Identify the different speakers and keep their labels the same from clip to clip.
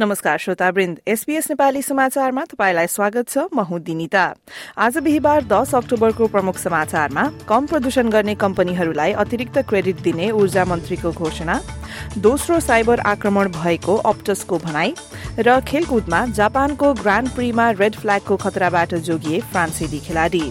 Speaker 1: नमस्कार श्रोतावृन्द एसपीएस नेपाली समाचारमा तपाईँलाई स्वागत छ म हुँ दिनिता। आज बिहिबार दस अक्टोबरको प्रमुख समाचारमा कम प्रदूषण गर्ने कम्पनीहरूलाई अतिरिक्त क्रेडिट दिने ऊर्जा मन्त्रीको घोषणा दोस्रो साइबर आक्रमण भएको अप्टसको भनाई र खेलकुदमा जापानको ग्रान्ड प्रीमा रेड फ्ल्यागको खतराबाट जोगिए फ्रान्सेली खेलाड़ी।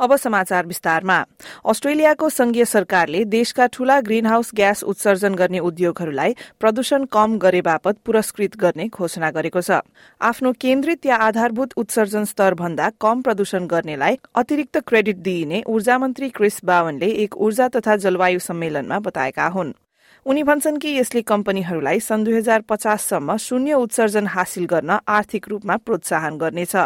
Speaker 1: अब समाचार विस्तारमा। अस्ट्रेलियाको संघीय सरकारले देशका ठूला ग्रीन हाउस ग्यास उत्सर्जन गर्ने उद्योगहरूलाई प्रदूषण कम गरे बापत पुरस्कृत गर्ने घोषणा गरेको छ। आफ्नो केन्द्रित या आधारभूत उत्सर्जन स्तर भन्दा कम प्रदूषण गर्नेलाई अतिरिक्त क्रेडिट दिइने ऊर्जा मन्त्री क्रिस बावनले एक ऊर्जा तथा जलवायु सम्मेलनमा बताएका हुन्। उनी भन्छन् कि यसले कम्पनीहरूलाई सन् दुई हजार पचाससम्म शून्य उत्सर्जन हासिल गर्न आर्थिक रूपमा प्रोत्साहन गर्नेछ।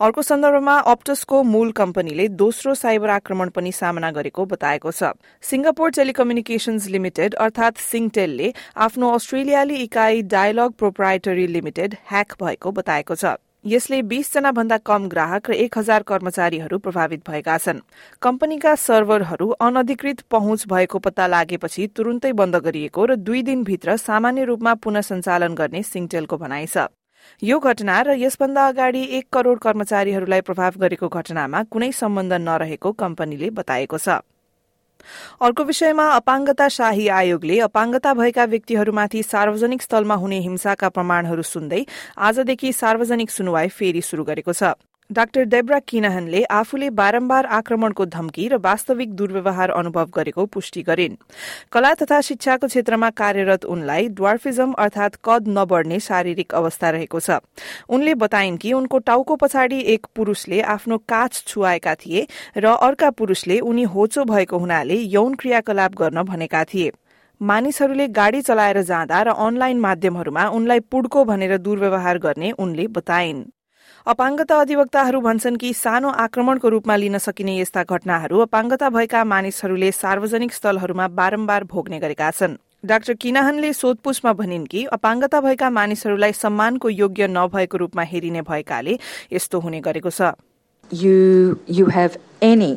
Speaker 1: अर्को सन्दर्भमा अप्टसको मूल कम्पनीले दोस्रो साइबर आक्रमण पनि सामना गरेको बताएको छ। सिंगापुर टेलिकम्युनिकेशन्स लिमिटेड अर्थात सिङटेलले आफ्नो अस्ट्रेलियाली इकाई डायलग प्रोप्राइटरी लिमिटेड ह्याक भएको बताएको छ। यसले बीसजना भन्दा कम ग्राहक र एक हजार कर्मचारीहरू प्रभावित भएका छन्। कम्पनीका सर्भरहरू अनधिकृत पहुँच भएको पत्ता लागेपछि तुरुन्तै बन्द गरिएको र दुई दिनभित्र सामान्य रूपमा पुनः सञ्चालन गर्ने सिङटेलको भनाइ छ। यो घटना र यसभन्दा अगाडि एक करोड़ कर्मचारीहरूलाई प्रभाव गरेको घटनामा कुनै सम्बन्ध नरहेको कम्पनीले बताएको छ। अर्को विषयमा अपाङ्गता शाही आयोगले अपाङ्गता भएका व्यक्तिहरूमाथि सार्वजनिक स्थलमा हुने हिंसाका प्रमाणहरू सुन्दै आजदेखि सार्वजनिक सुनवाई फेरि शुरू गरेको छ। डाक्टर डेब्रा किनहनले आफूले बारम्बार आक्रमणको धम्की र वास्तविक दुर्व्यवहार अनुभव गरेको पुष्टि गरिन्। कला तथा शिक्षाको क्षेत्रमा कार्यरत उनलाई ड्वार्फिजम अर्थात कद नबढ्ने शारीरिक अवस्था रहेको छ। उनले बताइन् कि उनको टाउको पछाडि एक पुरूषले आफ्नो काच छुवाएका थिए र अर्का पुरूषले उनी होचो भएको हुनाले यौन क्रियाकलाप गर्न भनेका थिए। मानिसहरूले गाड़ी चलाएर जाँदा र अनलाइन माध्यमहरूमा उनलाई पुड्को भनेर दुर्व्यवहार गर्ने उनले बताइन्। अपाङ्गता अधिवक्ताहरू भन्छन् कि सानो आक्रमणको रूपमा लिन सकिने यस्ता घटनाहरू अपाङ्गता भएका मानिसहरूले सार्वजनिक स्थलहरूमा बारम्बार भोग्ने गरेका छन् डाक्टर किनाहनले सोधपूछमा भनिन् कि अपाङ्गता भएका मानिसहरूलाई सम्मानको योग्य नभएको रूपमा हेरिने भएकाले यस्तो हुने गरेको छ
Speaker 2: You, you have any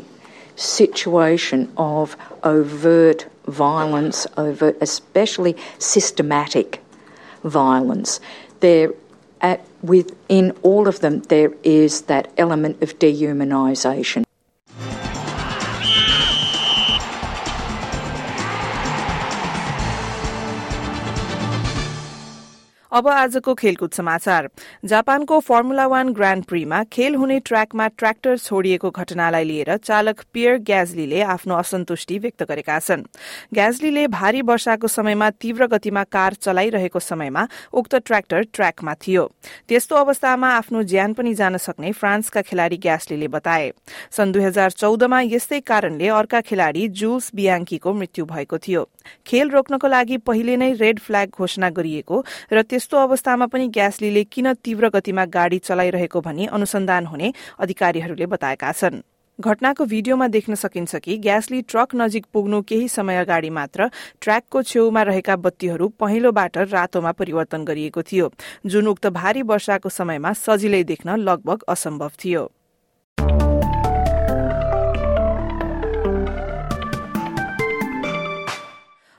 Speaker 2: situation of overt violence, over especially systematic violence. There at, within all of them, there is that element of dehumanisation.
Speaker 1: अब आजको खेलकुद समाचार। जापानको फर्मुला वान ग्राण्ड प्रीमा खेल हुने ट्र्याकमा ट्र्याक्टर छोडिएको घटनालाई लिएर चालक पियर ग्याजलीले आफ्नो असन्तुष्टि व्यक्त गरेका छन्। ग्याजलीले भारी वर्षाको समयमा तीव्र गतिमा कार चलाइरहेको समयमा उक्त ट्र्याक्टर ट्र्याकमा थियो। त्यस्तो अवस्थामा आफ्नो ज्यान पनि जान सक्ने फ्रान्सका खेलाड़ी ग्यासलीले बताए। सन् दुई हजार चौधमा यस्तै कारणले अर्का खेलाड़ी जुल्स बियाङ्कीको मृत्यु भएको थियो। खेल रोक्नको लागि पहिले नै रेड फ्ल्याग घोषणा गरिएको र त्यस्तो अवस्थामा पनि ग्यासलीले किन तीव्र गतिमा गाड़ी चलाइरहेको भनी अनुसन्धान हुने अधिकारीहरूले बताएका छन्। घटनाको भिडियोमा देख्न सकिन्छ कि ग्यासली ट्रक नजिक पुग्नु केही समय अगाडि मात्र ट्र्याकको छेउमा रहेका बत्तीहरू पहेँलोबाट रातोमा परिवर्तन गरिएको थियो। जुन उक्त भारी वर्षाको समयमा सजिलै देख्न लगभग असम्भव थियो।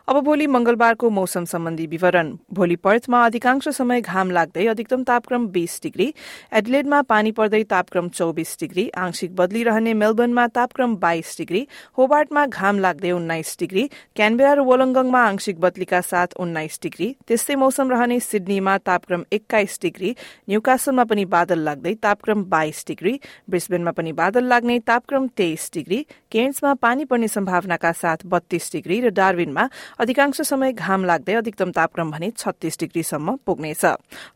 Speaker 1: अब भोलि मंगलबारको मौसम सम्बन्धी विवरण। भोलि पर्थमा अधिकांश समय घाम लाग्दै अधिकतम तापक्रम बीस डिग्री। एडलेडमा पानी पर्दै तापक्रम चौबिस डिग्री। आंशिक बदलिरहने मेलबर्नमा तापक्रम बाइस डिग्री। होबार्टमा घाम लाग्दै उन्नाइस डिग्री। क्यानबेरा र वोलङ्गङमा आंशिक बदलीका साथ उन्नाइस डिग्री। त्यस्तै मौसम रहने सिडनीमा तापक्रम एक्काइस डिग्री। न्यूकासलमा पनि बादल लाग्दै तापक्रम बाइस डिग्री। ब्रिस्बेनमा पनि बादल लाग्ने तापक्रम तेइस डिग्री। केन्समा पानी पर्ने सम्भावनाका साथ बत्तीस डिग्री र डार्विनमा अधिकांश समय घाम लाग्दै अधिकतम तापक्रम भने छत्तीस डिग्रीसम्म पुग्नेछ।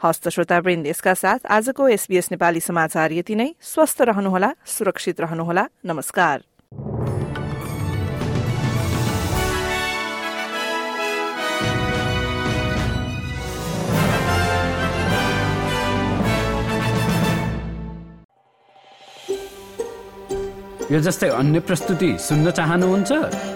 Speaker 1: हस्त श्रोता ब्रेन्देशका साथ आजको एसबीएस नेपाली समाचार यति नै। स्वस्थ रहनुहोला सुरक्षित रहनुहोला। नमस्कार।
Speaker 3: यो जस्तै अन्य प्रस्तुति सुन्न चाहनुहुन्छ?